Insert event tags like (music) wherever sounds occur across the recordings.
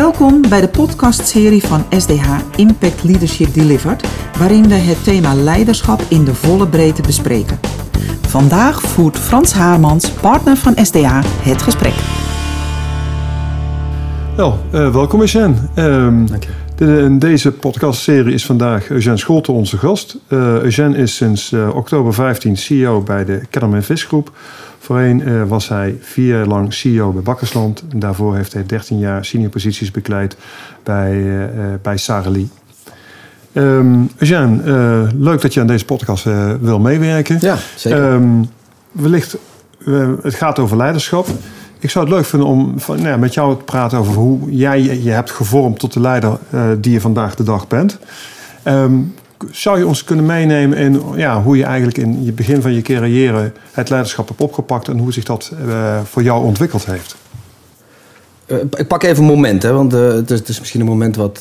Welkom bij de podcastserie van SDH Impact Leadership Delivered, waarin we het thema leiderschap in de volle breedte bespreken. Vandaag voert Frans Haarmans, partner van SDH, het gesprek. Wel, uh, welkom Eugène. Um, Dank je. De, in deze podcastserie is vandaag Eugène Scholte onze gast. Uh, Eugène is sinds uh, oktober 15 CEO bij de Kellerman Visgroep. Voorheen uh, was hij vier jaar lang CEO bij Bakkersland. En daarvoor heeft hij 13 jaar senior posities bekleed bij, uh, bij Sareli. Um, uh, leuk dat je aan deze podcast wil meewerken. Ja, zeker. Um, wellicht, het gaat over leiderschap. Ik zou het leuk vinden om van, nou, met jou te praten over hoe jij je hebt gevormd tot de leider die je vandaag de dag bent. Um, zou je ons kunnen meenemen in ja, hoe je eigenlijk in je begin van je carrière het leiderschap hebt opgepakt en hoe zich dat uh, voor jou ontwikkeld heeft? Uh, ik pak even een moment, hè, want uh, het, is, het, is, misschien een moment wat,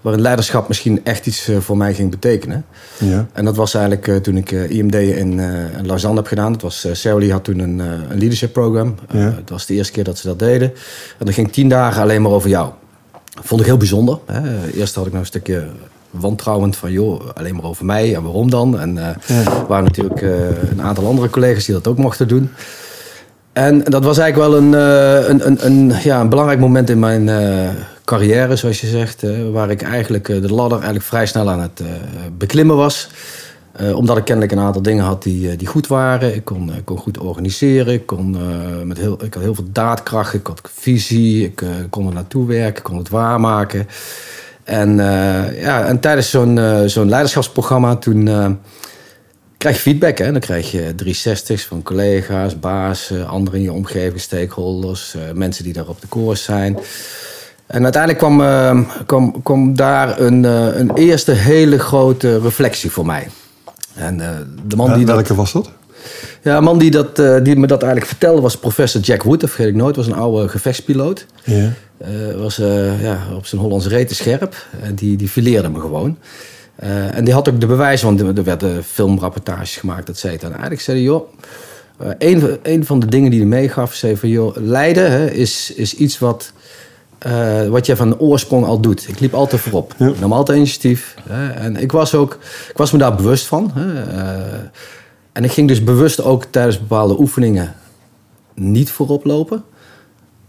waarin leiderschap misschien echt iets voor mij ging betekenen. Ja. En dat was eigenlijk toen ik IMD in, in Lausanne heb gedaan. Dat was, had toen een, een leadership program. Ja. Het was de eerste keer dat ze dat deden. En dat ging tien dagen alleen maar over jou. Dat vond ik heel bijzonder. Hè. Eerst had ik nog een stukje wantrouwend van, joh, alleen maar over mij en waarom dan? En uh, waren natuurlijk uh, een aantal andere collega's die dat ook mochten doen. En dat was eigenlijk wel een, uh, een, een, een, ja, een belangrijk moment in mijn carrière, zoals je zegt. waar ik eigenlijk de ladder eigenlijk vrij snel aan het beklimmen was. omdat ik kennelijk een aantal dingen had die, die goed waren. Ik kon, kon goed organiseren. Ik, kon, met heel, ik had heel veel daadkracht. Ik had visie. Ik kon er naartoe werken. Ik kon het waarmaken. En, uh, ja, en tijdens zo'n uh, zo'n leiderschapsprogramma toen uh, krijg je feedback. Hè? Dan krijg je 360's van collega's, baas, anderen in je omgeving, stakeholders, mensen die daar op de koers zijn. En uiteindelijk kwam, kwam, kwam daar een, een eerste hele grote reflectie voor mij. En, de man die welke was dat? Ja, een man die, dat, die me dat eigenlijk vertelde was professor Jack Wood, dat vergeet ik nooit. was een oude gevechtspiloot. Ja. Uh, was uh, ja, op zijn Hollandse reten scherp. En die, die fileerde me gewoon. Uh, en die had ook de bewijzen, want er werden filmrapportages gemaakt, et cetera. En eigenlijk zei hij, joh... een, een van de dingen die hij meegaf, zei van... joh, lijden hè, is, is iets wat, wat je van oorsprong al doet. Ik liep altijd voorop. Ja. Ik nam altijd initiatief. Hè, en ik was, ook, ik was me daar bewust van. Hè, en ik ging dus bewust ook tijdens bepaalde oefeningen niet voorop lopen.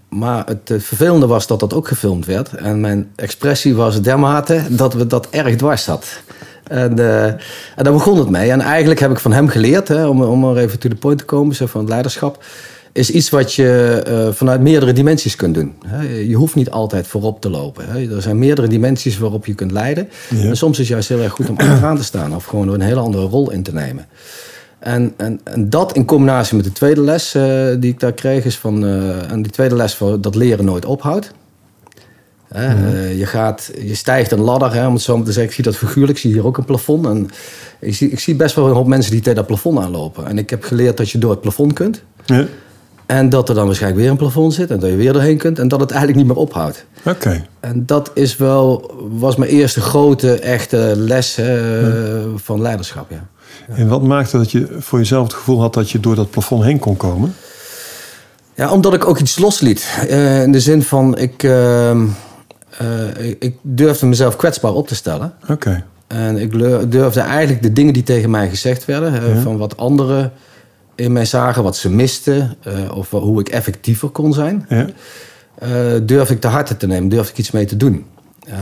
Maar het eh, vervelende was dat dat ook gefilmd werd. En mijn expressie was dermate dat we dat erg dwars zat. En, uh, en daar begon het mee. En eigenlijk heb ik van hem geleerd, hè, om, om er even to the point te komen, zo van het leiderschap, is iets wat je uh, vanuit meerdere dimensies kunt doen. Je hoeft niet altijd voorop te lopen. Er zijn meerdere dimensies waarop je kunt leiden. En soms is het juist heel erg goed om (clears throat) achteraan te staan of gewoon een hele andere rol in te nemen. En, en, en, dat in combinatie met de tweede les uh, die ik daar kreeg, is van. Uh, en die tweede les voor dat leren nooit ophoudt. Uh, je, gaat, je stijgt een ladder, hè, om het zo maar te zeggen. Ik zie dat figuurlijk, ik zie hier ook een plafond. En ik, zie, ik zie best wel een hoop mensen die tegen dat plafond aanlopen. En ik heb geleerd dat je door het plafond kunt. Ja. En dat er dan waarschijnlijk weer een plafond zit en dat je weer doorheen kunt. En dat het eigenlijk niet meer ophoudt. Oké. En dat is wel, was mijn eerste grote, echte les hè, van leiderschap. Ja. En wat maakte dat je voor jezelf het gevoel had dat je door dat plafond heen kon komen? Ja, omdat ik ook iets losliet. Uh, in de zin van, ik, uh, uh, ik durfde mezelf kwetsbaar op te stellen. Oké. En ik durfde eigenlijk de dingen die tegen mij gezegd werden, van wat anderen in mij zagen, wat ze misten, of hoe ik effectiever kon zijn, ja. durfde ik te harte te nemen, durfde ik iets mee te doen.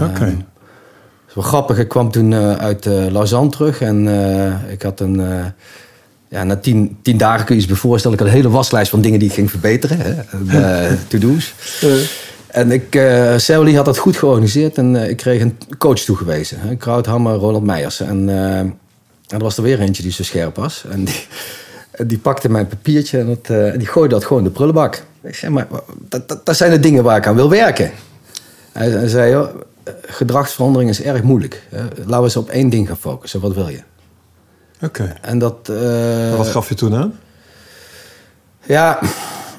Oké. Ehm, wel grappig. Ik kwam toen uh, uit uh, Lausanne terug en uh, ik had een. ja, na tien, tien dagen kun je je voorstellen. Ik had een hele waslijst van dingen die ik ging verbeteren. (laughs) To-do's. En ik, uh, Sally had dat goed georganiseerd en ik kreeg een coach toegewezen. Hè, Krauthammer, Ronald Meijers. En, en er was er weer eentje die zo scherp was. En die, die pakte mijn papiertje en, het, die gooide dat gewoon in de prullenbak. Ik zei, maar dat, dat, dat zijn de dingen waar ik aan wil werken. Hij, hij zei, joh, gedragsverandering is erg moeilijk. Laten we eens op één ding gaan focussen. Wat wil je? Oké. En dat. Uh, wat gaf je toen aan? Ja,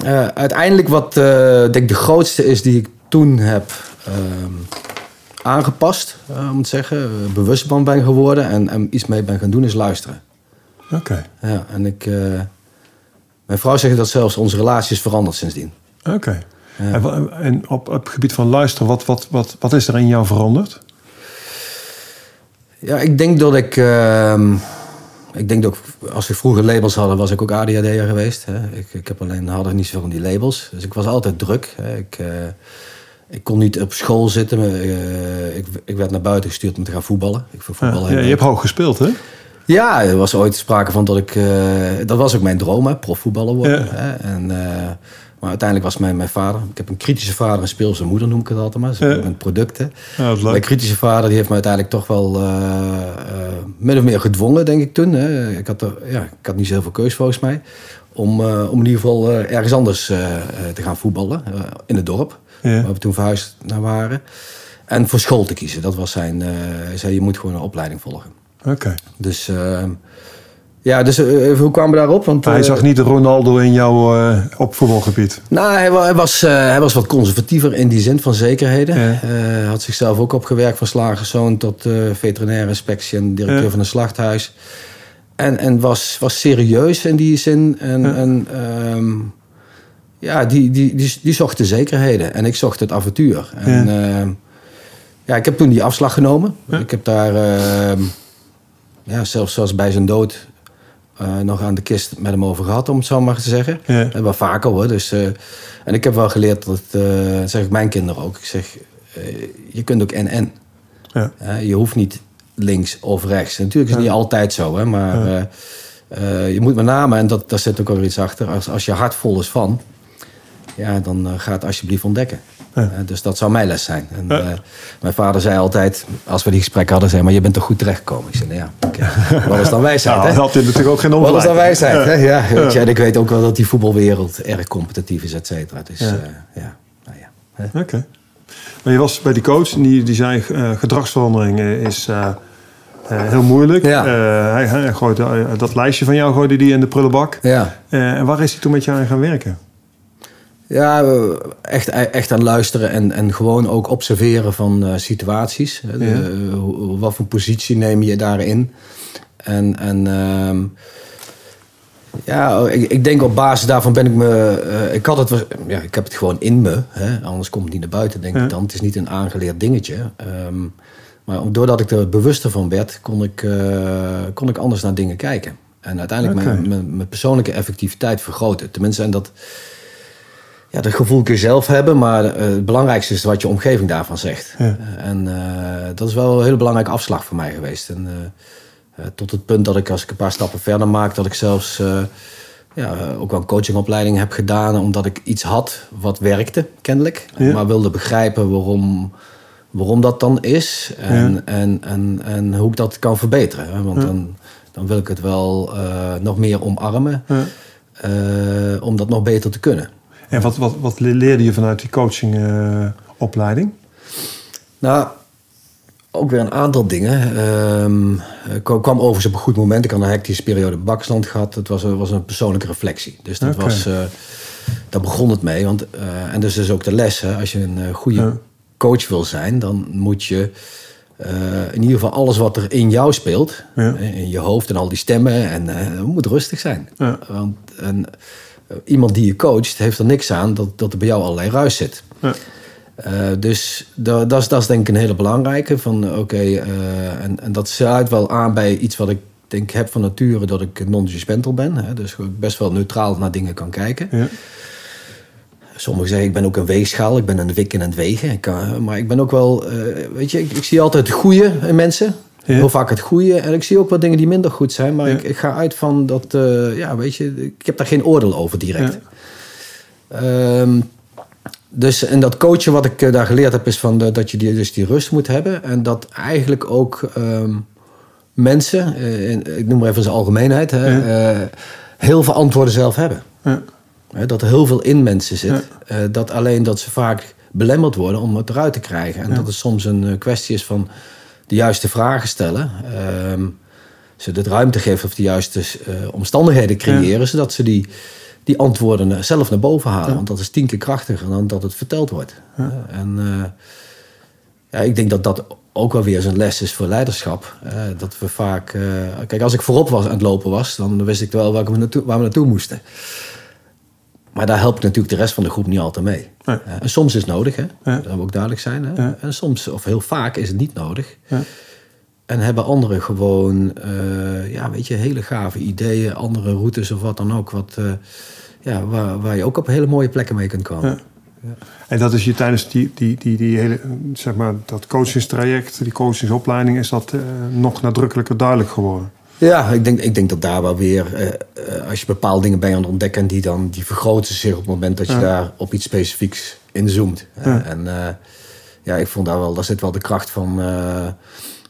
uh, uiteindelijk wat uh, denk de grootste is die ik toen heb ehm, aangepast, om te zeggen, bewust van ben geworden en, en, iets mee ben gaan doen, is luisteren. Oké. Ja, en ik. mijn vrouw zegt dat zelfs onze relatie is veranderd sindsdien. Oké. En, en op, op het gebied van luisteren, wat, wat, wat, wat is er in jou veranderd? Ja, ik denk dat ik. Uh, ik denk dat ik, als we vroeger labels hadden, was ik ook ADHD'er geweest. Hè. Ik, ik heb alleen hadden niet zoveel van die labels. Dus ik was altijd druk. Hè. Ik, uh, ik kon niet op school zitten. Uh, ik, ik, werd naar buiten gestuurd om te gaan voetballen. Ik voetballen ja, ja, je hebt hoog gespeeld, hè? Ja, er was ooit sprake van dat ik... Uh, dat was ook mijn droom, hè, profvoetballer worden. Ja. Hè. En, maar uiteindelijk was mijn, mijn vader... Ik heb een kritische vader en speelse moeder, noem ik het altijd maar. Dus ja. een producten. Ja, mijn kritische vader die heeft me uiteindelijk toch wel... Uh, uh, min of meer gedwongen, denk ik toen. Hè. Ik, had er, ja, ik had niet zoveel keus volgens mij. Om, uh, om in ieder geval ergens anders te gaan voetballen. in het dorp. Ja. Waar we toen verhuisd naar waren. En voor school te kiezen. Dat was zijn... hij zei, je moet gewoon een opleiding volgen. Oké. Dus... Ja, dus uh, hoe kwamen we daarop? Want, hij uh, zag niet de Ronaldo in jouw uh, op voetbalgebied. Nou, hij, hij was, hij was wat conservatiever in die zin van zekerheden. Hij had zichzelf ook opgewerkt van slagerszoon tot veterinaire inspectie en directeur ja. van een slachthuis. En, en was, was serieus in die zin. En, ja, en, um, ja die, die, die, die, zocht de zekerheden. En ik zocht het avontuur. En, ja. ja ik heb toen die afslag genomen. Ik heb daar, ehm, ja, zelfs zoals bij zijn dood uh, nog aan de kist met hem over gehad, om het zo maar te zeggen. Ja. En wel vaker hoor. Dus, uh, en ik heb wel geleerd dat, uh, zeg ik mijn kinderen ook, ik zeg, je kunt ook en-en. Ja. je hoeft niet links of rechts. Natuurlijk is het niet altijd zo, hè, maar je moet met name, en dat, daar zit ook alweer iets achter, als, als je hart vol is van, ja, dan ga het alsjeblieft ontdekken. Ja. dus dat zou mijn les zijn. En, ja. uh, mijn vader zei altijd, als we die gesprek hadden, zei maar je bent er goed terechtgekomen. Ik zei, nou ja, okay. (laughs) wat is dan wijsheid? Nou, hè? had hij natuurlijk ook geen ongelijk. Wat is dan wijsheid? Hè? Ja, weet je, en ik weet ook wel dat die voetbalwereld erg competitief is, et cetera. Dus ja, uh, ja. Nou ja. Oké. Okay. Maar je was bij die coach en die, die zei uh, gedragsverandering is heel moeilijk. Ja. hij, hij gooit, dat lijstje van jou gooide die in de prullenbak. Ja. en waar is hij toen met jou aan gaan werken? Ja, echt, echt aan luisteren en, en gewoon ook observeren van uh, situaties. Ja. Uh, wat voor positie neem je daarin? En, en uh, ja, ik, ik, denk op basis daarvan ben ik me. Uh, ik, had het, ja, ik heb het gewoon in me, hè? anders komt het niet naar buiten, denk ja. ik dan. Het is niet een aangeleerd dingetje. Um, maar doordat ik er bewuster van werd, kon ik, kon ik anders naar dingen kijken. En uiteindelijk okay. mijn, mijn, mijn persoonlijke effectiviteit vergroten. Tenminste, en dat ja, dat gevoel kun je zelf hebben, maar uh, het belangrijkste is wat je omgeving daarvan zegt. Ja. Uh, en uh, dat is wel een hele belangrijke afslag voor mij geweest. En, tot het punt dat ik, als ik een paar stappen verder maak, dat ik zelfs ja, ook wel een coachingopleiding heb gedaan, omdat ik iets had wat werkte, kennelijk. Ja. Maar wilde begrijpen waarom, waarom dat dan is en, ja. en, en, en hoe ik dat kan verbeteren. Want dan, dan wil ik het wel nog meer omarmen, om dat nog beter te kunnen. En wat, wat, wat leerde je vanuit die coachingopleiding? Uh, nou, ook weer een aantal dingen. Um, ik kwam overigens op een goed moment. Ik had een hectische periode bakstand gehad. Het was, was een persoonlijke reflectie. Dus dat okay. was... Uh, daar begon het mee. Want, uh, en dus is ook de les. Hè, als je een goede coach wil zijn, dan moet je... In ieder geval alles wat er in jou speelt, ja. in je hoofd en al die stemmen, en moet rustig zijn. Ja. Want en, iemand die je coacht, heeft er niks aan dat, dat er bij jou allerlei ruis zit. Ja. Uh, dus dat, dat, is, dat is denk ik een hele belangrijke. Van oké, okay, uh, en, en dat sluit wel aan bij iets wat ik denk heb van nature, dat ik non-judgmental ben. Hè, dus ik best wel neutraal naar dingen kan kijken. Ja. Sommigen zeggen, ik ben ook een weegschaal, ik ben een wikken en het wegen. Ik kan, maar ik ben ook wel, uh, weet je, ik, ik, zie altijd het goede in mensen. Ja. Heel vaak het goede. En ik zie ook wat dingen die minder goed zijn. Maar ja. ik, ik, ga uit van dat, uh, ja, weet je, ik heb daar geen oordeel over direct. Ja. Um, dus en dat coachen wat ik uh, daar geleerd heb, is van de, dat je die, dus die rust moet hebben. En dat eigenlijk ook um, mensen, uh, in, ik noem maar even zijn algemeenheid, hè, heel veel antwoorden zelf hebben. dat er heel veel in mensen zit. dat alleen dat ze vaak belemmerd worden om het eruit te krijgen. En dat het soms een kwestie is van de juiste vragen stellen. Um, ze de ruimte geven of de juiste uh, omstandigheden creëren, ja. zodat ze die, die antwoorden zelf naar boven halen. Ja. Want dat is tien keer krachtiger dan dat het verteld wordt. Ja. Uh, en uh, ja, ik denk dat dat ook wel weer een les is voor leiderschap. dat we vaak. kijk, als ik voorop was aan het lopen was, dan wist ik wel waar we naartoe, waar we naartoe moesten. Maar daar helpt natuurlijk de rest van de groep niet altijd mee. Nee. En soms is het nodig, hè? Ja. dat moet ook duidelijk zijn. Hè? Ja. En soms, of heel vaak, is het niet nodig. Ja. En hebben anderen gewoon, eh, ja, weet je, hele gave ideeën, andere routes of wat dan ook. Wat, eh, ja, waar, waar je ook op hele mooie plekken mee kunt komen. Ja. En dat is je tijdens die, die, die, die hele, zeg maar, dat coachingstraject, die coachingsopleiding, is dat eh, nog nadrukkelijker duidelijk geworden. Ja, ik denk, ik denk dat daar wel weer, eh, eh, als je bepaalde dingen bent aan het ontdekken, die dan die vergroten zich op het moment dat je Ja. daar op iets specifieks inzoomt. Eh, Ja. En ja, ik vond daar wel, daar zit wel de kracht van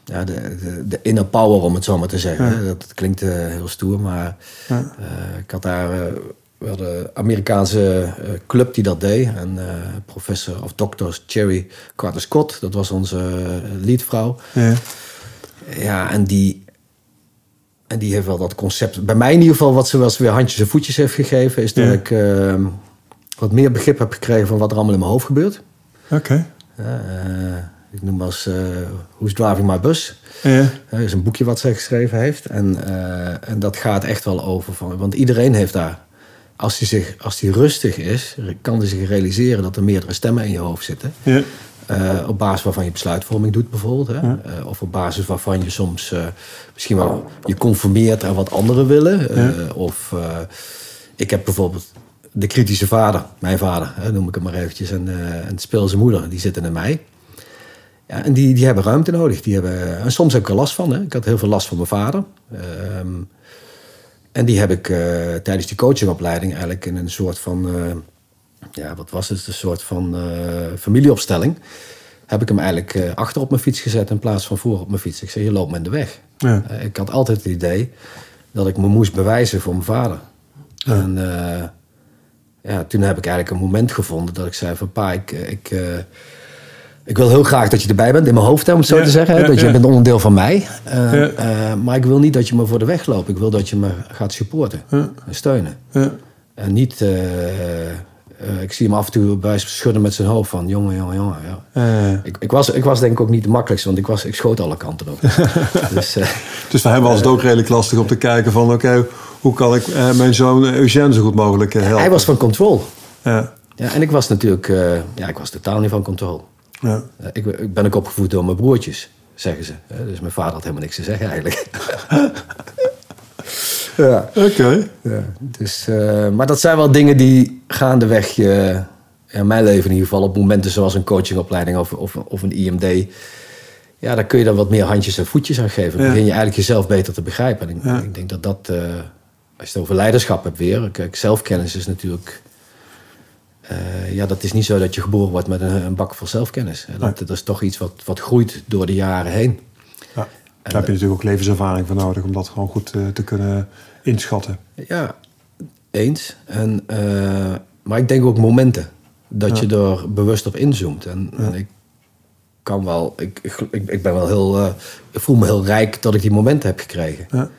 ja, de, de, de inner power, om het zo maar te zeggen. Ja. Dat, dat klinkt heel stoer, maar ik had daar wel de Amerikaanse club die dat deed. En professor of dokter Cherry Carter Scott, dat was onze leadvrouw. Ja. Ja, en die, en die heeft wel dat concept. Bij mij in ieder geval, wat ze wel eens weer handjes en voetjes heeft gegeven, is dat Ja. ik eh, wat meer begrip heb gekregen van wat er allemaal in mijn hoofd gebeurt. Oké. Eh, ik noem als eh Who's Driving My Bus. Ja. Dat is een boekje wat zij geschreven heeft. En, eh, en dat gaat echt wel over van. Want iedereen heeft daar. Als hij, zich, als hij rustig is, kan hij zich realiseren dat er meerdere stemmen in je hoofd zitten. Ja. Eh, op basis waarvan je besluitvorming doet bijvoorbeeld. Hè? Eh, of op basis waarvan je soms eh, misschien wel je conformeert aan wat anderen willen. Of ik heb bijvoorbeeld de kritische vader, mijn vader, hè, noem ik hem maar eventjes. En, en de speelse moeder, die zitten in mij. Ja, en die, die hebben ruimte nodig. Die hebben, en soms heb ik er last van. Hè? Ik had heel veel last van mijn vader. Ehm, en die heb ik tijdens die coachingopleiding eigenlijk in een soort van... ja, wat was het? Een soort van eh, familieopstelling. Heb ik hem eigenlijk eh, achter op mijn fiets gezet in plaats van voor op mijn fiets. Ik zei, je loopt me in de weg. Ja. Eh, ik had altijd het idee dat ik me moest bewijzen voor mijn vader. En ja, toen heb ik eigenlijk een moment gevonden dat ik zei van... Pa, ik, ik, ik wil heel graag dat je erbij bent in mijn hoofd, hè, om het zo Ja, te zeggen. dat je bent onderdeel van mij. Eh, maar ik wil niet dat je me voor de weg loopt. Ik wil dat je me gaat supporten en steunen. Ja. En niet... eh, eh, ik zie hem af en toe bij schudden met zijn hoofd van... jongen, jongen, jongen. Ja. Eh, Ik, ik, was, ik was denk ik ook niet de makkelijkste, want ik, was, ik schoot alle kanten op. (laughs) dus, eh, dus voor hem was het ook redelijk lastig om te kijken van... oké, hoe kan ik eh, mijn zoon Eugène zo goed mogelijk eh, helpen? hij was van control. Ja. Ja, en ik was natuurlijk... eh, ja, ik was totaal niet van controle. Ja. Eh, ik, ik ben ook opgevoed door mijn broertjes, zeggen ze. Eh, Dus mijn vader had helemaal niks te zeggen eigenlijk. (laughs) ja. Oké. ja dus, eh, maar dat zijn wel dingen die gaandeweg je... Ja, mijn leven in ieder geval, op momenten zoals een coachingopleiding of, of, of een IMD... Ja, daar kun je dan wat meer handjes en voetjes aan geven. Dan Ja. begin je eigenlijk jezelf beter te begrijpen. En ik, Ja. ik denk dat dat, eh, als je het over leiderschap hebt weer... Kijk, zelfkennis is natuurlijk... eh, ja, dat is niet zo dat je geboren wordt met een, een bak vol zelfkennis. Eh, Dat, dat is toch iets wat, wat groeit door de jaren heen. Daar heb je natuurlijk ook levenservaring voor nodig... om dat gewoon goed eh, te kunnen inschatten. Ja, eens. En, eh, maar ik denk ook momenten dat je er bewust op inzoomt. En, en ik kan wel, ik, ik, ik ben wel heel, eh, ik voel me heel rijk dat ik die momenten heb gekregen. Ja.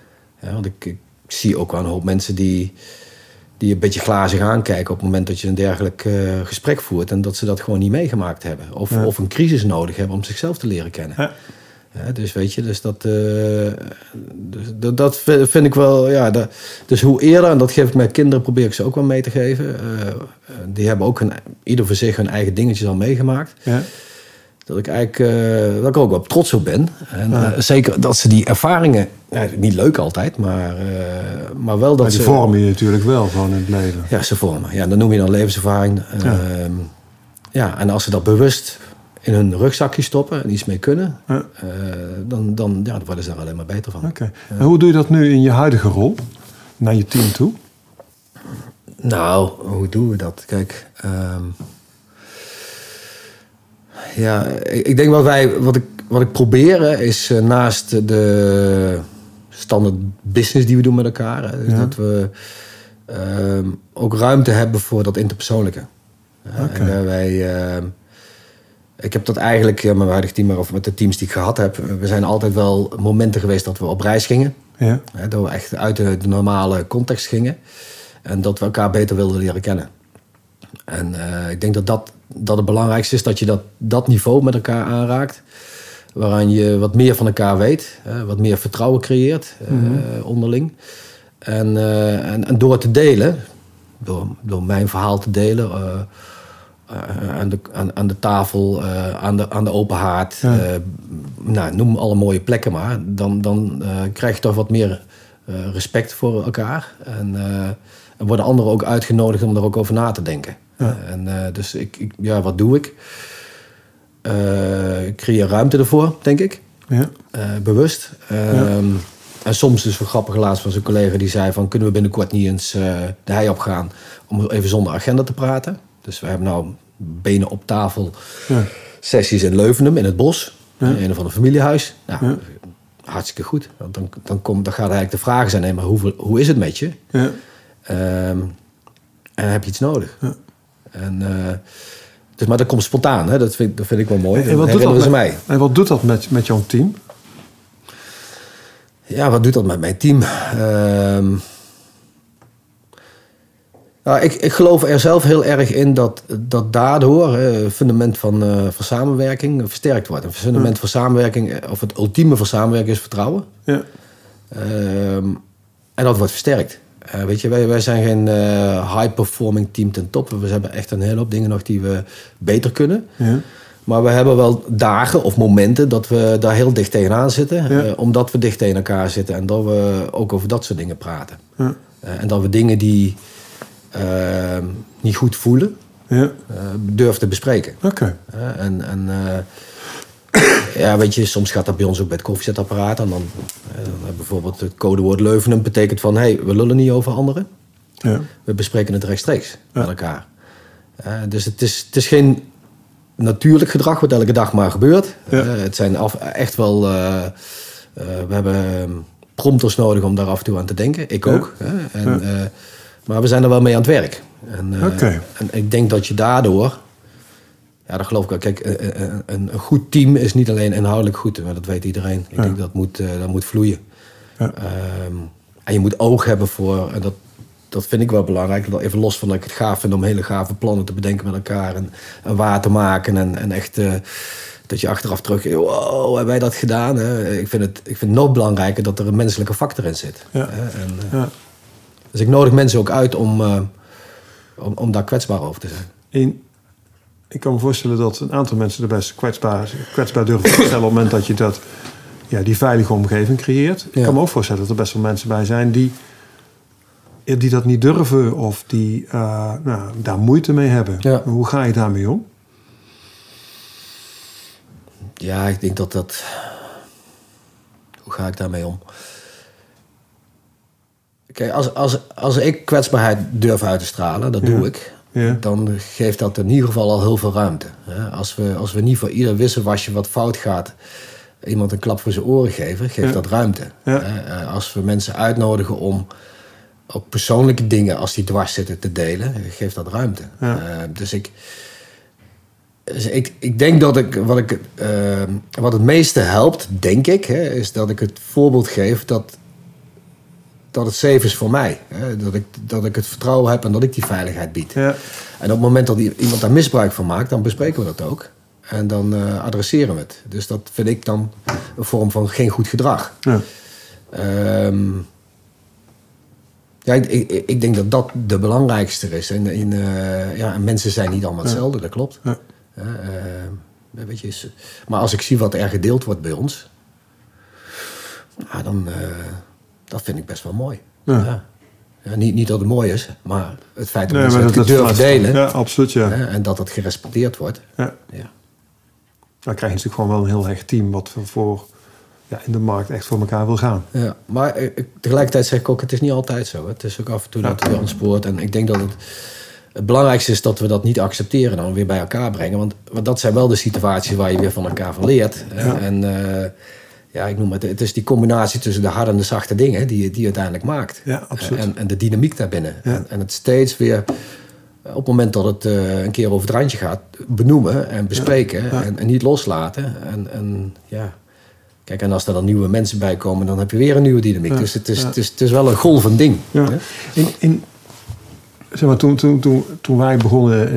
Ja, want ik, ik zie ook wel een hoop mensen die, die een beetje glazig aankijken op het moment dat je een dergelijk gesprek voert en dat ze dat gewoon niet meegemaakt hebben. Of, of een crisis nodig hebben om zichzelf te leren kennen. Ja. Dus weet je, dus dat, eh, dus dat, dat vind ik wel, ja. Dat, dus hoe eerder, en dat geef ik mijn kinderen, probeer ik ze ook wel mee te geven. eh, eh, die hebben ook hun, ieder voor zich hun eigen dingetjes al meegemaakt. Ja. Dat ik eigenlijk, dat ik er ook wel trots op ben. En zeker dat ze die ervaringen, niet leuk altijd, maar, maar wel dat Maar die ze... vormen je natuurlijk wel gewoon in het leven. Ja, ze vormen. Ja, dat noem je dan levenservaring. Ja. Ehm, ja, en als ze dat bewust in hun rugzakje stoppen en iets mee kunnen, Ja. eh, dan, dan, ja, dan worden ze daar alleen maar beter van. Oké. En hoe doe je dat nu in je huidige rol? Naar je team toe? Nou, hoe doen we dat? Kijk, ehm, ja, ik, ik denk wat wij, wat ik, wat ik probeer is eh, naast de standaard business die we doen met elkaar, hè, is Ja. dat we ehm, ook ruimte hebben voor dat interpersoonlijke. Oké. En eh, wij, ehm, ik heb dat eigenlijk met mijn huidige team, maar of met de teams die ik gehad heb, we zijn altijd wel momenten geweest dat we op reis gingen. Ja. Dat we echt uit de, de normale context gingen. En dat we elkaar beter wilden leren kennen. En eh, ik denk dat, dat dat het belangrijkste is dat je dat, dat niveau met elkaar aanraakt. Waaraan je wat meer van elkaar weet. Hè, wat meer vertrouwen creëert eh, onderling. En, eh, en, en door te delen door, door mijn verhaal te delen. Aan, de, aan, aan de tafel, aan, de, aan de open haard. nou, noem alle mooie plekken maar. Dan, dan krijg je toch wat meer respect voor elkaar. En, en worden anderen ook uitgenodigd om er ook over na te denken. en, dus ik, ik, ja, wat doe ik? ik creëer ruimte ervoor, denk ik. Ja. bewust. Ehm, en soms dus een grappige laatst van zijn collega die zei van... kunnen we binnenkort niet eens de hei op gaan om even zonder agenda te praten. Dus we hebben nou benen op tafel ja. sessies in Leuvenum in het bos. In een of ander familiehuis. Nou, hartstikke goed. Want dan, dan, komt, dan gaat eigenlijk de vraag zijn... Nee, maar hoe, hoe is het met je? Ja. Um, en heb je iets nodig? Ja. En, uh, dus, maar dat komt spontaan. Hè? Dat, vind, dat vind ik wel mooi. En, wat doet dat met, mij. en wat doet dat met, met jouw team? Ja, wat doet dat met mijn team? Ehm, nou, ik, ik geloof er zelf heel erg in dat, dat daardoor het fundament van, uh, van samenwerking versterkt wordt. Een fundament van samenwerking, eh, of het ultieme van samenwerking is vertrouwen. Ja. Ehm, en dat wordt versterkt. Uh, weet je, wij, wij zijn geen high-performing team ten top. We hebben echt een hele hoop dingen nog die we beter kunnen. Ja. Maar we hebben wel dagen of momenten dat we daar heel dicht tegenaan zitten. Eh, omdat we dicht tegen elkaar zitten en dat we ook over dat soort dingen praten. Ja. En dat we dingen die niet goed voelen, ja. durven te bespreken. Oké. en en ja, weet je, soms gaat dat bij ons ook bij het koffiezetapparaat. En dan, dan bijvoorbeeld het codewoord Leuvenum betekent van... hé, hey, we lullen niet over anderen. Ja. We bespreken het rechtstreeks met elkaar. dus het is, het is geen natuurlijk gedrag wat elke dag maar gebeurt. Eh, het zijn af, echt wel. Uh, we hebben ehm, prompters nodig om daar af en toe aan te denken. Ik ook. En, maar we zijn er wel mee aan het werk. En, en ik denk dat je daardoor. Ja, dat geloof ik wel. Kijk, een, een, goed team is niet alleen inhoudelijk goed, maar dat weet iedereen. Ik denk dat moet, dat moet vloeien. Ja. Ehm, en je moet oog hebben voor, en dat dat vind ik wel belangrijk. Even los van dat ik het gaaf vind om hele gave plannen te bedenken met elkaar. En, en waar te maken. En, en echt uh, dat je achteraf terug... Wow, hebben wij dat gedaan? Hè? Ik, vind het, ik vind het nog belangrijker dat er een menselijke factor in zit. Ja. En, uh, ja. Dus ik nodig mensen ook uit om, uh, om, om daar kwetsbaar over te zijn. In, ik kan me voorstellen dat een aantal mensen er best kwetsbaar, kwetsbaar durven te stellen... op het moment dat je dat, ja, die veilige omgeving creëert. Ik kan me ook voorstellen dat er best wel mensen bij zijn... die die dat niet durven of die uh, nou, daar moeite mee hebben. Hoe ga je daarmee om? Ja, ik denk dat dat. Hoe ga ik daarmee om? Kijk, als, als, als ik kwetsbaarheid durf uit te stralen, dat doe ik. Ja. Dan geeft dat in ieder geval al heel veel ruimte. Als we, als we niet voor ieder wisselwasje wat fout gaat, iemand een klap voor zijn oren geven, geeft dat ruimte. Eh, als we mensen uitnodigen om ook persoonlijke dingen als die dwars zitten te delen, geeft dat ruimte. Uh, dus ik, dus ik, ik denk dat ik wat, ik, uh, wat het meeste helpt, denk ik, hè, is dat ik het voorbeeld geef dat, dat het safe is voor mij. Hè, dat, ik, dat ik het vertrouwen heb en dat ik die veiligheid bied. Ja. En op het moment dat iemand daar misbruik van maakt, dan bespreken we dat ook. En dan uh, adresseren we het. Dus dat vind ik dan een vorm van geen goed gedrag. Ja. Um, ja, ik, ik, ik, denk dat dat de belangrijkste is. En, in, uh, ja, mensen zijn niet allemaal hetzelfde, dat klopt. Ja. Uh, weet je, maar als ik zie wat er gedeeld wordt bij ons, nou, dan uh, dat vind ik best wel mooi. Ja. Ja, niet, niet dat het mooi is, maar het feit dat nee, mensen het durven delen. Ja, absoluut, ja. En dat het gerespecteerd wordt. Ja. ja. Dan krijg je natuurlijk gewoon wel een heel hecht team wat voor ja, in de markt echt voor elkaar wil gaan. Ja, maar tegelijkertijd zeg ik ook, het is niet altijd zo. Het is ook af en toe dat we ontspoort. En ik denk dat het, het belangrijkste is dat we dat niet accepteren en dan weer bij elkaar brengen. Want, want dat zijn wel de situaties waar je weer van elkaar van leert. En uh, ja, ik noem het, het is die combinatie tussen de harde en de zachte dingen die, die uiteindelijk maakt. Ja, absoluut. En, en de dynamiek daarbinnen. En, en, het steeds weer op het moment dat het uh, een keer over het randje gaat, benoemen en bespreken en, en, niet loslaten. En, en ja, Kijk, en als er dan nieuwe mensen bij komen, dan heb je weer een nieuwe dynamiek. dus het is, het, is, het is wel een golvend ding. Ja. In, in, zeg maar, toen, toen, toen, toen wij begonnen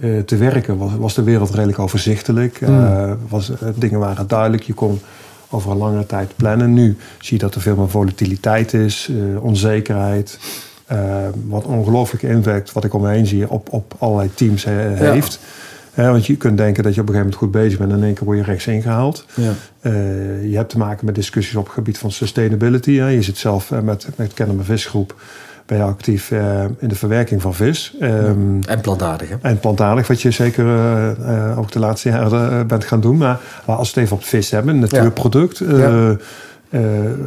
uh, uh, te werken, was, was de wereld redelijk overzichtelijk. Mm. Uh, was, dingen waren duidelijk. Je kon over een langere tijd plannen. Nu zie je dat er veel meer volatiliteit is, onzekerheid. wat ongelooflijke impact, wat ik om me heen zie, op, op allerlei teams heeft. want je kunt denken dat je op een gegeven moment goed bezig bent en in één keer word je rechts ingehaald. Ja. je hebt te maken met discussies op het gebied van sustainability. Hè. Je zit zelf met, met Kennemer Visgroep ben je actief uh, in de verwerking van vis. Um, en plantaardig. Hè? En plantaardig, wat je zeker uh, ook de laatste jaren bent gaan doen. Maar, maar, als we het even op vis hebben, een natuurproduct. Ja.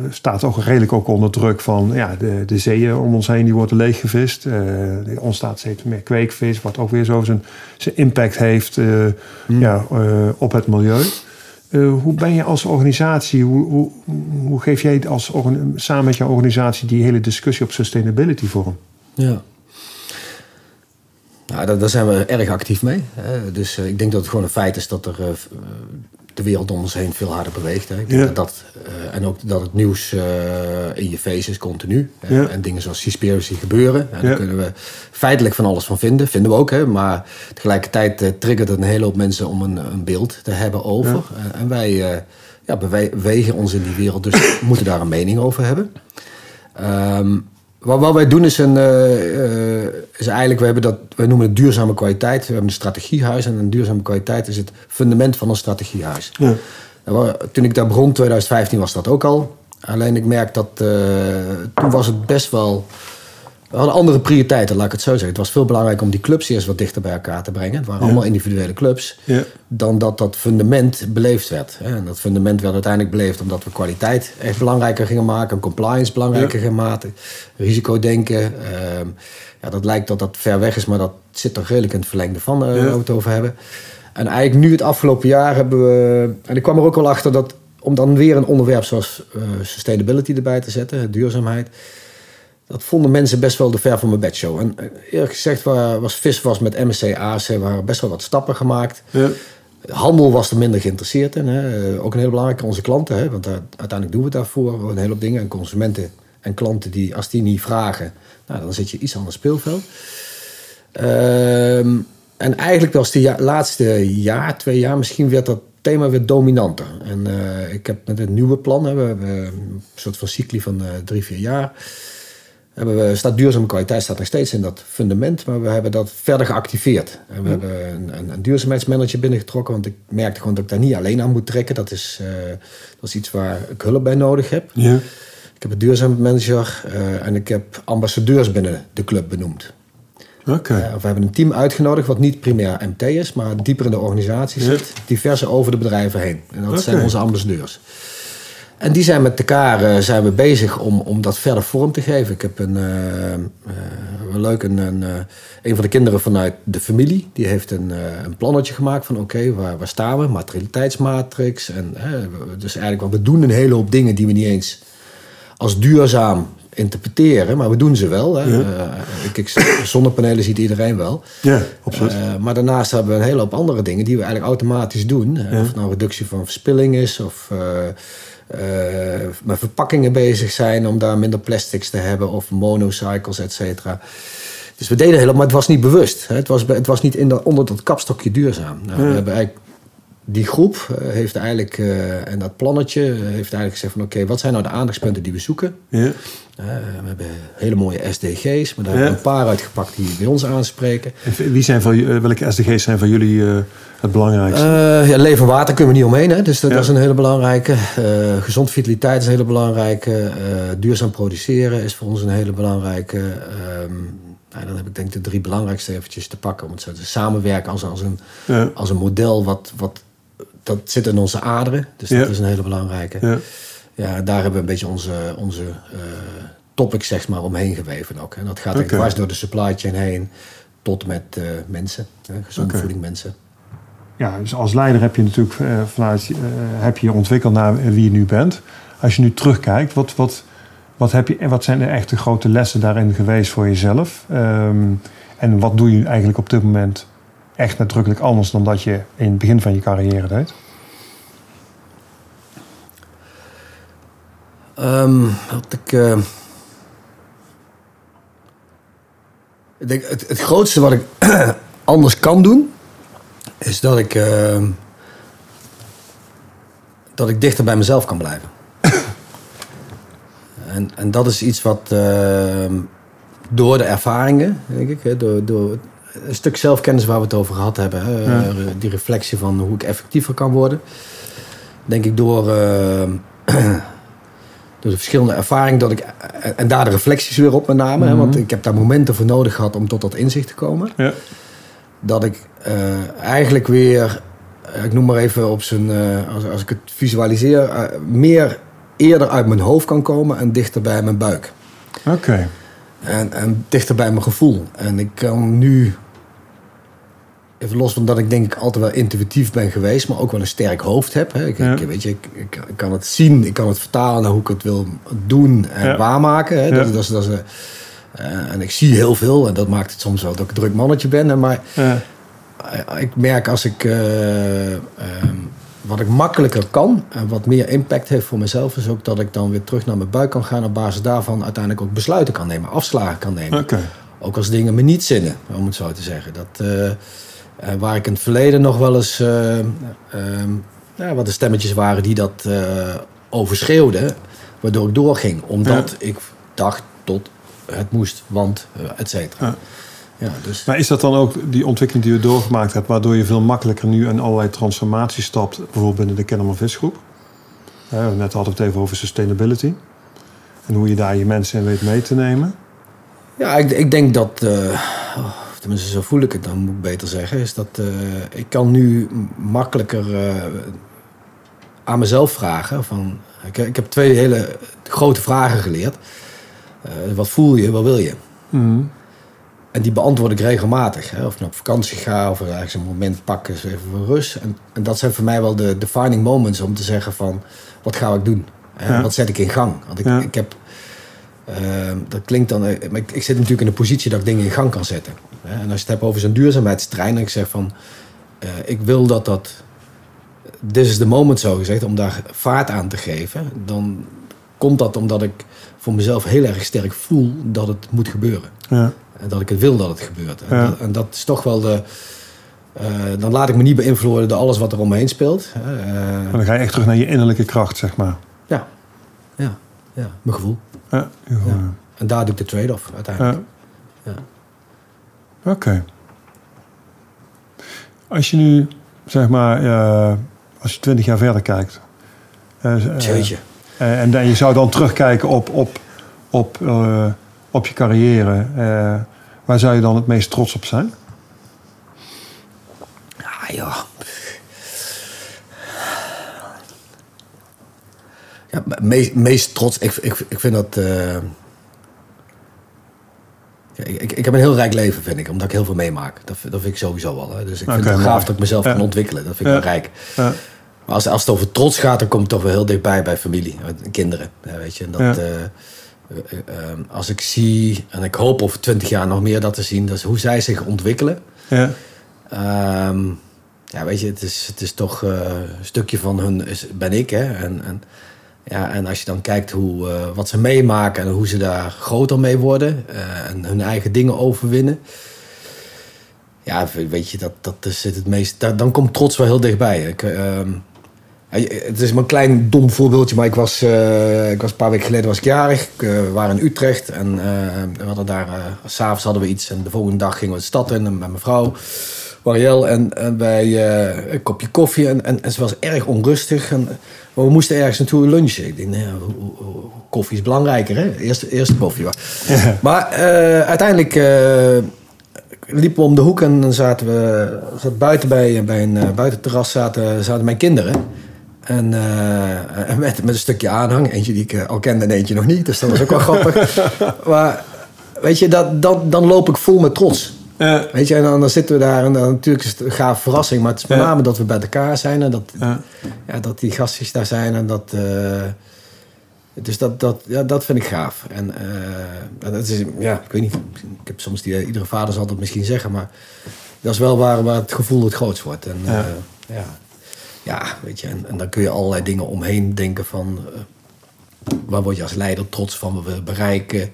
staat ook redelijk ook onder druk van ja, de, de zeeën om ons heen, die worden leeggevist. er ontstaat steeds meer kweekvis, wat ook weer zo zijn, zijn impact heeft mm. ja, op het milieu. Uh, hoe ben je als organisatie, hoe, hoe, hoe geef jij als, samen met jouw organisatie die hele discussie op sustainability vorm? Ja. Nou, daar, daar zijn we erg actief mee. Hè. Dus uh, ik denk dat het gewoon een feit is dat er uh, de wereld om ons heen veel harder beweegt. Hè. Ik denk dat dat, uh, en ook dat het nieuws uh, in je face is continu. Ja. En dingen zoals Seaspiracy gebeuren. En daar kunnen we feitelijk van alles van vinden. Vinden we ook. Hè. Maar tegelijkertijd uh, triggert het een hele hoop mensen om een, een beeld te hebben over. en wij ja, bewegen ons in die wereld. Dus (coughs) moeten daar een mening over hebben. Um, wat, wat, wij doen is, een, uh, is eigenlijk, we hebben dat, wij noemen het duurzame kwaliteit. We hebben een strategiehuis en een duurzame kwaliteit is het fundament van een strategiehuis. Ja. toen ik daar begon, 2015, was dat ook al. Alleen ik merk dat uh, toen was het best wel we hadden andere prioriteiten, laat ik het zo zeggen. Het was veel belangrijker om die clubs eerst wat dichter bij elkaar te brengen. Het waren allemaal individuele clubs. Ja. Dan dat dat fundament beleefd werd. En dat fundament werd uiteindelijk beleefd omdat we kwaliteit echt belangrijker gingen maken. Compliance belangrijker gingen maken. Risicodenken. Uh, ja, dat lijkt dat dat ver weg is, maar dat zit toch redelijk in het verlengde van uh, waar we het over hebben. En eigenlijk nu het afgelopen jaar hebben we... En ik kwam er ook wel achter dat om dan weer een onderwerp zoals uh, sustainability erbij te zetten, duurzaamheid dat vonden mensen best wel de ver van mijn bedshow. En eh, eerlijk gezegd was vis was met MSC AC waren best wel wat stappen gemaakt. Ja. Handel was er minder geïnteresseerd in. Hè. Eh, ook een heel belangrijke onze klanten. Hè. Want uiteindelijk doen we het daarvoor. Een hele hoop dingen. En consumenten en klanten die, als die niet vragen, nou, dan zit je iets aan het speelveld. Ehm, en eigenlijk was de laatste jaar, twee jaar, misschien werd dat thema weer dominanter. En uh, ik heb met het nieuwe plan, hè, we hebben een soort van cycli van drie, vier jaar hebben we, staat duurzame kwaliteit staat nog steeds in dat fundament, maar we hebben dat verder geactiveerd. En we hebben een, een, een, duurzaamheidsmanager binnengetrokken, want ik merkte gewoon dat ik daar niet alleen aan moet trekken. Dat is, uh, dat is iets waar ik hulp bij nodig heb. Ja. Ik heb een duurzaamheidsmanager uh, en ik heb ambassadeurs binnen de club benoemd. Okay. Uh, we hebben een team uitgenodigd wat niet primair MT is, maar dieper in de organisatie zit, diverse over de bedrijven heen. En dat zijn onze ambassadeurs. En die zijn met elkaar uh, zijn we bezig om, om dat verder vorm te geven. Ik heb een, uh, uh, leuk, een, een, een, van de kinderen vanuit de familie, die heeft een, een plannetje gemaakt van oké, waar, waar staan we? Materialiteitsmatrix. En, dus eigenlijk, we doen een hele hoop dingen die we niet eens als duurzaam interpreteren, maar we doen ze wel. Hè. kijk, (coughs) zonnepanelen ziet iedereen wel. Ja, absoluut. maar daarnaast hebben we een hele hoop andere dingen die we eigenlijk automatisch doen. Of het nou reductie van verspilling is of uh, met verpakkingen bezig zijn om daar minder plastics te hebben of monocycles, et cetera. Dus we deden helemaal, maar het was niet bewust. Hè. Het, was, het was niet in dat, onder dat kapstokje duurzaam. Nou, We hebben eigenlijk die groep uh, heeft eigenlijk, uh, en dat plannetje, heeft eigenlijk gezegd van oké, wat zijn nou de aandachtspunten die we zoeken? Ja. we hebben hele mooie SDG's, maar daar hebben we een paar uitgepakt die bij ons aanspreken. wie zijn van, welke SDG's zijn van jullie het belangrijkste? Uh, ja, leven water kunnen we niet omheen. Hè? Dus dat, is een hele belangrijke. Uh, gezond vitaliteit is een hele belangrijke. Uh, duurzaam produceren is voor ons een hele belangrijke. Ehm, nou, dan heb ik denk ik de drie belangrijkste eventjes te pakken. Om het zo te samenwerken als, als, een, als een model. Wat, wat, dat zit in onze aderen. Dus dat is een hele belangrijke. Ja. ja, daar hebben we een beetje onze, onze topics zeg maar, omheen geweven ook. En dat gaat okay. dwars door de supply chain heen. Tot met mensen. gezonde voeding mensen ja, dus als leider heb je natuurlijk uh, vanuit, uh, heb je ontwikkeld naar wie je nu bent. Als je nu terugkijkt, wat, wat, wat, heb je, wat zijn de echte grote lessen daarin geweest voor jezelf? Um, en wat doe je eigenlijk op dit moment echt nadrukkelijk anders dan dat je in het begin van je carrière deed? Um, wat ik. Uh, ik denk het, het grootste wat ik (clears throat) anders kan doen is dat ik, uh, dat ik dichter bij mezelf kan blijven. (coughs) en, en dat is iets wat, uh, door de ervaringen, denk ik. Hè, door, door een stuk zelfkennis waar we het over gehad hebben. Hè, Die reflectie van hoe ik effectiever kan worden. Denk ik door, uh, (clears throat) door de verschillende ervaringen. Dat ik, en daar de reflecties weer op met name. hè, want ik heb daar momenten voor nodig gehad om tot dat inzicht te komen. Ja. Dat ik uh, eigenlijk weer, ik noem maar even op zijn, uh, als, als ik het visualiseer, meer eerder uit mijn hoofd kan komen en dichter bij mijn buik. Oké. En, en dichter bij mijn gevoel. En ik kan nu, even los van dat ik denk ik altijd wel intuïtief ben geweest, maar ook wel een sterk hoofd heb. Hè. Ik, Ja. ik, weet je, ik, ik, ik kan het zien, ik kan het vertalen naar hoe ik het wil doen en Ja. waarmaken. Hè. Ja. Dat, dat, eh, en ik zie heel veel en dat maakt het soms wel dat ik een druk mannetje ben. Hè, maar Ja. eh, ik merk als ik eh, ehm, wat ik makkelijker kan en wat meer impact heeft voor mezelf, is ook dat ik dan weer terug naar mijn buik kan gaan op basis daarvan uiteindelijk ook besluiten kan nemen, afslagen kan nemen. Ook als dingen me niet zinnen, om het zo te zeggen. Dat, eh, eh, waar ik in het verleden nog wel eens eh, ehm, ja, wat de stemmetjes waren die dat overschreeuwden, waardoor ik doorging, omdat ik dacht tot het moest, want et cetera. Ja. Ja, dus Maar is dat dan ook die ontwikkeling die je doorgemaakt hebt, waardoor je veel makkelijker nu in allerlei transformaties stapt, bijvoorbeeld binnen de Kennemer Visgroep? Ja, net hadden we het even over sustainability. En hoe je daar je mensen in weet mee te nemen. Ja, ik, ik denk dat, oh, tenminste zo voel ik het dan, moet ik beter zeggen, is dat eh, ik kan nu makkelijker eh, aan mezelf vragen. Van, ik, ik heb twee hele grote vragen geleerd. Wat voel je, wat wil je? En die beantwoord ik regelmatig. Hè? Of ik nou op vakantie ga of ergens een moment pakken, eens even voor rust. En, en dat zijn voor mij wel de defining moments om te zeggen van, wat ga ik doen? Hè? Ja. Wat zet ik in gang? Want ik, Ja. ik heb, ehm, dat klinkt dan, eh, maar ik, ik zit natuurlijk in een positie dat ik dingen in gang kan zetten. Hè? En als je het hebt over zo'n duurzaamheidstrein, en ik zeg van, eh, ik wil dat dat, this is the moment zo gezegd, om daar vaart aan te geven. Dan komt dat omdat ik voor mezelf heel erg sterk voel dat het moet gebeuren. Ja. En dat ik het wil dat het gebeurt. En, Ja. dat, en dat is toch wel de. eh, dan laat ik me niet beïnvloeden door alles wat er om me heen speelt. Eh, Maar dan ga je echt terug naar je innerlijke kracht, zeg maar. ja. ja, ja, mijn gevoel. Ja. Ja. En daar doe ik de trade-off uiteindelijk. Ja. Ja. Oké. Als je nu, zeg maar, als je twintig jaar verder kijkt. Jeetje. eh, en dan, je zou dan terugkijken op, op, op, op je carrière. Eh, waar zou je dan het meest trots op zijn? Ah, ja. Ja, meest, meest trots. Ik, ik, ik vind dat. eh, ja, ik, ik, ik heb een heel rijk leven, vind ik, omdat ik heel veel meemaak. Dat, vind- dat vind ik sowieso wel. Hè. Dus ik vind het gaaf dat ik mezelf Ja. kan ontwikkelen. Dat vind ik Ja. wel rijk. Ja. Maar als, als het over trots gaat, dan komt het toch wel heel dichtbij bij familie, eh, kinderen. Ja, weet je, en dat, Ja. Eh, eh, eh, als ik zie, en ik hoop over twintig jaar nog meer dat te zien, dat is hoe zij zich ontwikkelen. Ja. Ehm, ja, weet je, het is, het is toch eh, een stukje van hun is, ben ik. Hè? En, en, ja, en als je dan kijkt hoe, wat ze meemaken en hoe ze daar groter mee worden en hun eigen dingen overwinnen. Ja, weet je, dat, dat is het meest. dan komt trots wel heel dichtbij. Ik, ehm, het is maar een klein dom voorbeeldje, maar ik was, eh, ik was een paar weken geleden was ik jarig. Eh, we waren in Utrecht en eh, we hadden daar, s s'avonds hadden we iets en de volgende dag gingen we de stad in met mijn vrouw, Marielle, en, en wij een kopje koffie en, en, en ze was erg onrustig. En, maar we moesten ergens naartoe lunchen. Ik denk, nou koffie is belangrijker, hè? Eerste, eerste koffie. Maar, Ja. maar uiteindelijk eh, liepen we om de hoek en dan zaten we zaten buiten bij, bij een uh, buitenterras zaten, zaten mijn kinderen. En uh, met, met een stukje aanhang. Eentje die ik uh, al kende en eentje nog niet. Dus dat was ook wel (laughs) grappig. Maar weet je, dat, dat, dan loop ik vol met trots. Weet je, en dan, dan zitten we daar en dan, natuurlijk is het een gaaf verrassing. Maar het is met name dat we bij elkaar zijn en dat, Ja. dat die gastjes daar zijn en dat. eh, dus dat, dat, ja, dat vind ik gaaf. En eh, dat is, ja, ik weet niet. Ik heb soms die, iedere vader zal dat misschien zeggen, maar dat is wel waar, waar het gevoel het grootst wordt. En, Ja. Ja. ja, ja, weet je, en, en dan kun je allerlei dingen omheen denken van. eh, waar word je als leider trots van, wat we bereiken.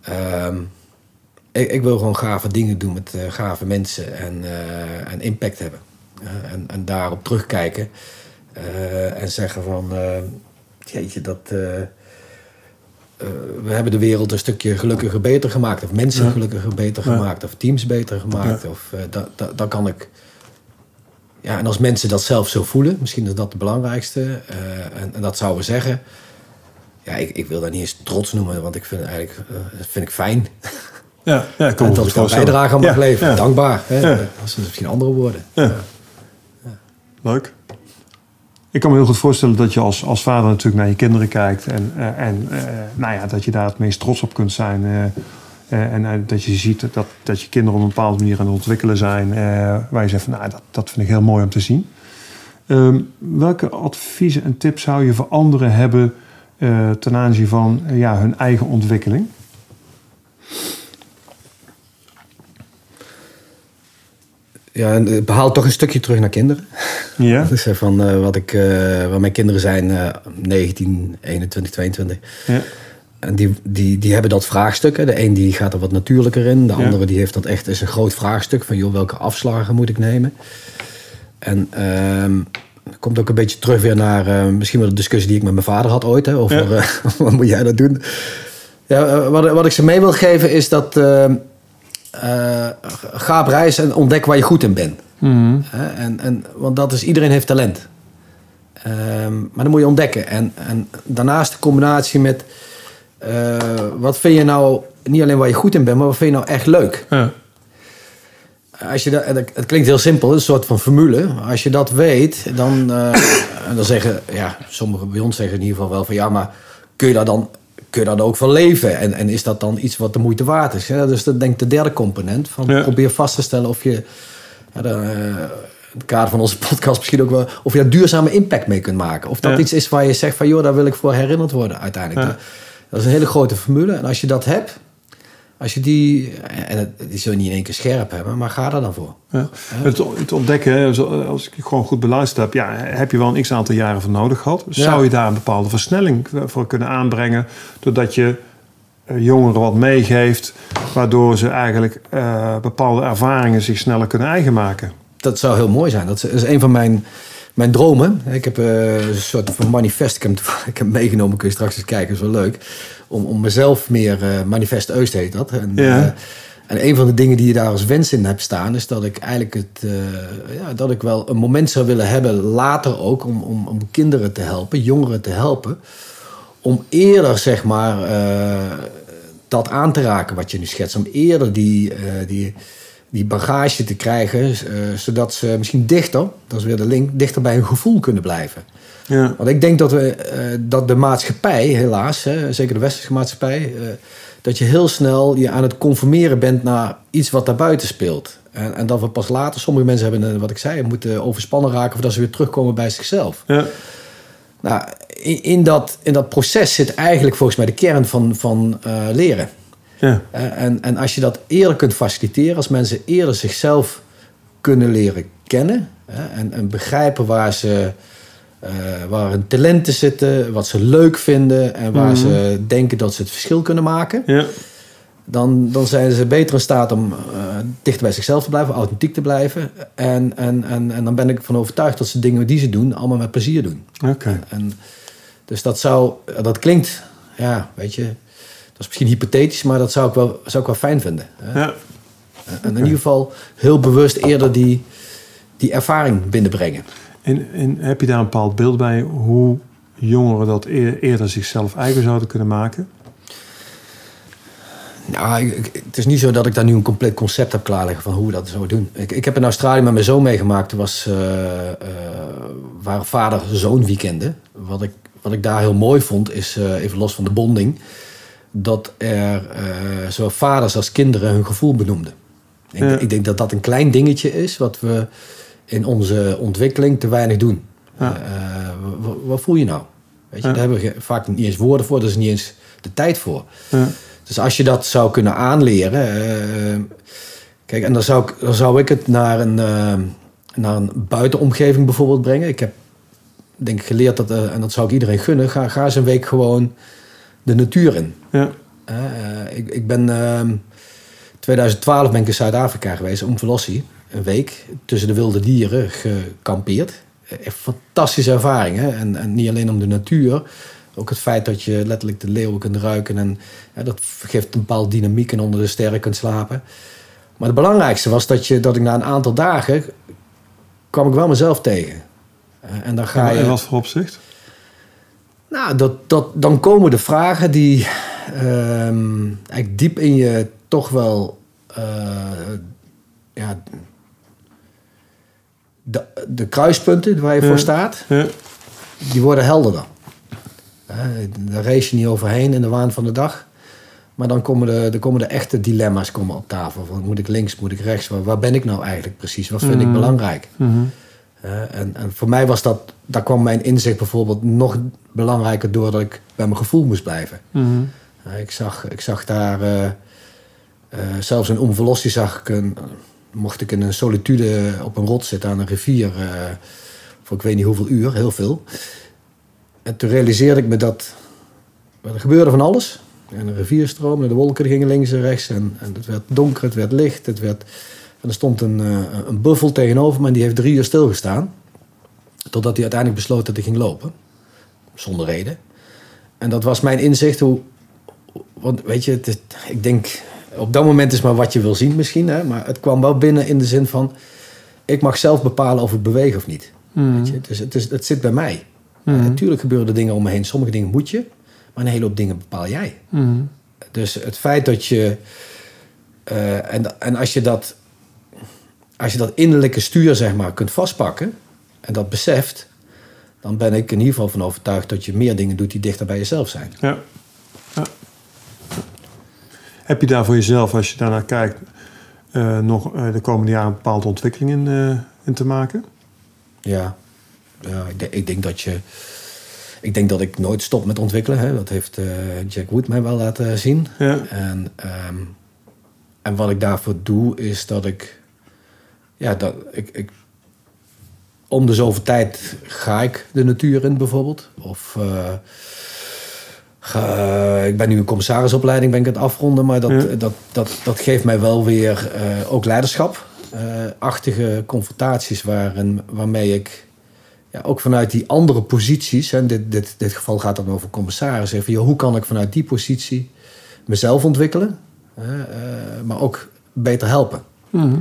Ehm, ik, ik wil gewoon gave dingen doen met eh, gave mensen en, eh, en impact hebben. En, en daarop terugkijken en zeggen van, jeetje, dat, we hebben de wereld een stukje gelukkiger beter gemaakt. Of mensen gelukkiger beter gemaakt. Of teams beter gemaakt. Of, uh, dan kan ik... Ja, en als mensen dat zelf zo voelen, misschien is dat het belangrijkste. en, en, dat zouden we zeggen. Ja, ik, ik wil dat niet eens trots noemen, want ik vind het eigenlijk uh, vind ik fijn. Ja, ja kom en dat ik daar bijdrage aan mag leveren. Dankbaar. Hè? Dat is misschien andere woorden. Leuk. Ik kan me heel goed voorstellen dat je als, als vader natuurlijk naar je kinderen kijkt. En, uh, en nou ja, dat je daar het meest trots op kunt zijn. Uh, en dat je ziet dat, dat je kinderen op een bepaalde manier aan het ontwikkelen zijn. waar je zegt van nou, dat, dat vind ik heel mooi om te zien. Um, welke adviezen en tips zou je voor anderen hebben ten aanzien van ja, hun eigen ontwikkeling? ja, behaal toch een stukje terug naar kinderen. Ja. (laughs) Dus van uh, wat ik, waar mijn kinderen zijn, uh, 19, 21, 22. Ja. En die, die, die hebben dat vraagstuk. De een die gaat er wat natuurlijker in. De andere die heeft dat echt is een groot vraagstuk. Van joh, welke afslagen moet ik nemen? En uh, komt ook een beetje terug weer naar uh, misschien wel de discussie die ik met mijn vader had ooit. Hè, over ja. (laughs) wat moet jij dat doen? Ja, wat, wat ik ze mee wil geven is dat ehm, ga op reis en ontdek waar je goed in bent. Mm en, en, want dat is, iedereen heeft talent. Um, maar dan moet je ontdekken. En, en daarnaast de combinatie met... Uh, wat vind je nou, niet alleen waar je goed in bent... maar wat vind je nou echt leuk? Ja. Als je dat, het klinkt heel simpel, een soort van formule. Als je dat weet, dan, uh, dan zeggen... Ja, sommigen bij ons zeggen in ieder geval wel van... Ja, maar kun je daar dan kun je daar ook van leven? En, en is dat dan iets wat de moeite waard is? Ja, dus dat denk ik de derde component. Van Probeer vast te stellen of je... Ja, de, uh, het kader van onze podcast misschien ook wel... of je daar duurzame impact mee kunt maken. Of dat iets is waar je zegt van... joh, daar wil ik voor herinnerd worden uiteindelijk. Dat, is een hele grote formule. En als je dat hebt als je die, en die zul je niet in één keer scherp hebben, maar ga er dan voor. Ja. Het, ontdekken, als ik gewoon goed beluisterd heb, ja, heb je wel een x aantal jaren voor nodig gehad. Zou je daar een bepaalde versnelling voor kunnen aanbrengen, doordat je eh, jongeren wat meegeeft, waardoor ze eigenlijk uh, bepaalde ervaringen zich sneller kunnen eigen maken? Dat zou heel mooi zijn. Dat is een van mijn mijn dromen. Ik heb uh, een soort van manifest. Ik heb, (laughs) ik heb meegenomen, kun je straks eens kijken, is wel leuk. Om, om mezelf meer, uh, manifest Eust heet dat. En, ja. uh, en een van de dingen die je daar als wens in hebt staan, is dat ik eigenlijk het, ja, dat ik wel een moment zou willen hebben, later ook, om, om, om kinderen te helpen, jongeren te helpen. Om eerder, zeg maar, dat aan te raken wat je nu schetst. Om eerder die, die die bagage te krijgen, uh, zodat ze misschien dichter, dat is weer de link, dichter bij hun gevoel kunnen blijven. Ja. Want ik denk dat, we, uh, dat de maatschappij, helaas, hè, zeker de westerse maatschappij, uh, dat je heel snel je aan het conformeren bent naar iets wat daarbuiten speelt. En, en dat we pas later, sommige mensen hebben, wat ik zei, moeten overspannen raken voordat ze weer terugkomen bij zichzelf. Ja. Nou, in, in, dat, in dat proces zit eigenlijk volgens mij de kern van, van leren. Ja. En, en als je dat eerder kunt faciliteren, als mensen eerder zichzelf kunnen leren kennen en, en begrijpen waar ze. Uh, waar hun talenten zitten, wat ze leuk vinden en waar ze mhm. denken dat ze het verschil kunnen maken, ja. dan, dan zijn ze beter in staat om uh, dichter bij zichzelf te blijven, authentiek te blijven. En, en, en, en dan ben ik van overtuigd dat ze dingen die ze doen, allemaal met plezier doen. Oké. En, dus dat zou, dat klinkt, ja, weet je, dat is misschien hypothetisch, maar dat zou ik wel, zou ik wel fijn vinden. Hè? Ja. En in ieder geval heel bewust eerder die, die ervaring binnenbrengen. En, en heb je daar een bepaald beeld bij hoe jongeren dat eerder zichzelf eigen zouden kunnen maken? Nou, het is niet zo dat ik daar nu een compleet concept heb klaarleggen van hoe we dat zouden doen. Ik, ik heb in Australië met mijn zoon meegemaakt. Er was, uh, uh, waren vader-zoon weekenden. Wat ik, wat ik daar heel mooi vond, is uh, even los van de bonding dat er uh, zowel vaders als kinderen hun gevoel benoemden. Ik, ik, denk dat dat een klein dingetje is wat we in onze ontwikkeling te weinig doen. Ja. Uh, wat voel je nou? Weet je, Daar hebben we vaak niet eens woorden voor, daar is niet eens de tijd voor. Dus als je dat zou kunnen aanleren. Uh, kijk, en dan zou, ik, dan zou ik het naar een, naar een buitenomgeving bijvoorbeeld brengen. Ik heb denk ik geleerd dat, en dat zou ik iedereen gunnen, ga, ga eens een week gewoon de natuur in. Ja. Uh, ik, ik ben... Uh, ehm, 2012 ben ik in Zuid-Afrika geweest, om Velossi. Een week tussen de wilde dieren gekampeerd. Echt fantastische ervaring. Hè? En, en, niet alleen om de natuur, Ook het feit dat je letterlijk de leeuwen kunt ruiken. En ja, dat geeft een bepaalde dynamiek en onder de sterren kunt slapen. Maar het belangrijkste was dat, je, dat ik na een aantal dagen kwam ik wel mezelf tegen. En dan ga je. In wat voor opzicht? Nou, dat, dat, dan komen de vragen die um, eigenlijk diep in je toch wel. Uh, ja, de, de kruispunten waar je voor staat, ja. die worden helderder. Daar race je niet overheen in de waan van de dag. Maar dan komen de, dan komen de echte dilemma's komen op tafel. Van, moet ik links, moet ik rechts? Waar, waar ben ik nou eigenlijk precies? Wat vind ik mhm. belangrijk? Mm en, en, voor mij was dat, daar kwam mijn inzicht bijvoorbeeld nog belangrijker door dat ik bij mijn gevoel moest blijven. Mhm. ik, zag, ik zag daar, uh, uh, zelfs in Omvelossi zag ik een, mocht ik in een solitude op een rot zitten aan een rivier voor ik weet niet hoeveel uur, heel veel. En toen realiseerde ik me dat er gebeurde van alles. En een rivierstroom en de wolken gingen links en rechts. En, en het werd donker, het werd licht. Het werd, en er stond een, uh, een buffel tegenover me en die heeft drie uur stilgestaan. Totdat hij uiteindelijk besloot dat hij ging lopen. Zonder reden. En dat was mijn inzicht hoe... Want weet je, het, ik denk... Op dat moment is maar wat je wil zien misschien. Hè, maar het kwam wel binnen in de zin van... Ik mag zelf bepalen of ik beweeg of niet. Mm. Weet je? Dus het, is, het zit bij mij. Mm. natuurlijk gebeuren er dingen om me heen. Sommige dingen moet je. Maar een hele hoop dingen bepaal jij. Mm. Dus het feit dat je. Uh, en, en als je dat. Als je dat innerlijke stuur, zeg maar, kunt vastpakken. En dat beseft. Dan ben ik in ieder geval van overtuigd dat je meer dingen doet die dichter bij jezelf zijn. Ja. ja. Heb je daar voor jezelf, als je daarnaar kijkt, uh, nog uh, de komende jaren een bepaalde ontwikkeling in, in te maken? Ja, ja ik, ik, denk dat je ik denk dat ik nooit stop met ontwikkelen. Hè. Dat heeft Jack Wood mij wel laten zien. Ja. En, um, en wat ik daarvoor doe, is dat ik... Ja, dat, ik, ik, om de zoveel tijd ga ik de natuur in bijvoorbeeld. Of... Uh, Ga, ik ben nu een commissarisopleiding, ben ik het afronden, maar dat, ja. dat, dat, dat geeft mij wel weer uh, ook leiderschap. Uh, achtige confrontaties waarin, waarmee ik ja, ook vanuit die andere posities, en dit, dit, dit geval gaat dan over commissaris, even, joh, hoe kan ik vanuit die positie mezelf ontwikkelen, maar ook beter helpen. Mhm.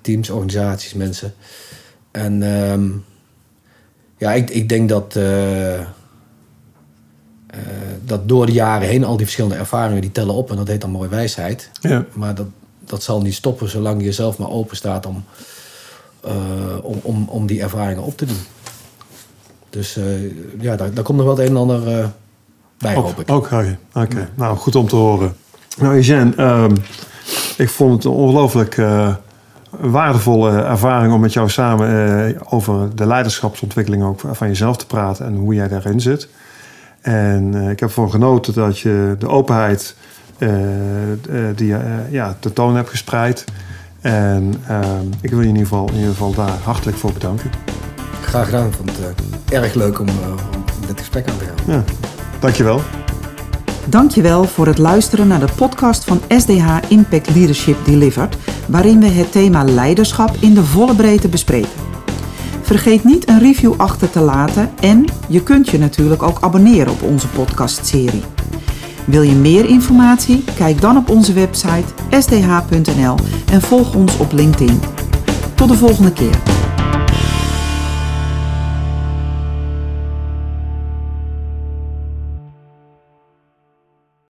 Teams, organisaties, mensen. En um, ja, ik, ik denk dat, uh, dat door de jaren heen al die verschillende ervaringen die tellen op en dat heet dan mooi wijsheid. Ja. Maar dat, dat zal niet stoppen zolang je zelf maar open staat om uh, om, om, om die ervaringen op te doen. Dus ja, daar, daar komt nog wel het een en ander bij, ook, hoop ik. Ook Oké, okay. nou goed om te horen. Nou, Eugène, um, ik vond het een ongelooflijk waardevolle ervaring om met jou samen over de leiderschapsontwikkeling ook van jezelf te praten en hoe jij daarin zit. En ik heb ervan genoten dat je de openheid die je ja, tentoon hebt gespreid. En ehm, ik wil je in ieder, geval, in ieder geval daar hartelijk voor bedanken. Graag gedaan. Ik vond het erg leuk om, om dit gesprek aan te gaan. Ja, dankjewel. Dankjewel voor het luisteren naar de podcast van SDH Impact Leadership Delivered, waarin we het thema leiderschap in de volle breedte bespreken. Vergeet niet een review achter te laten en je kunt je natuurlijk ook abonneren op onze podcastserie. Wil je meer informatie? Kijk dan op onze website sdh.nl en volg ons op LinkedIn. Tot de volgende keer.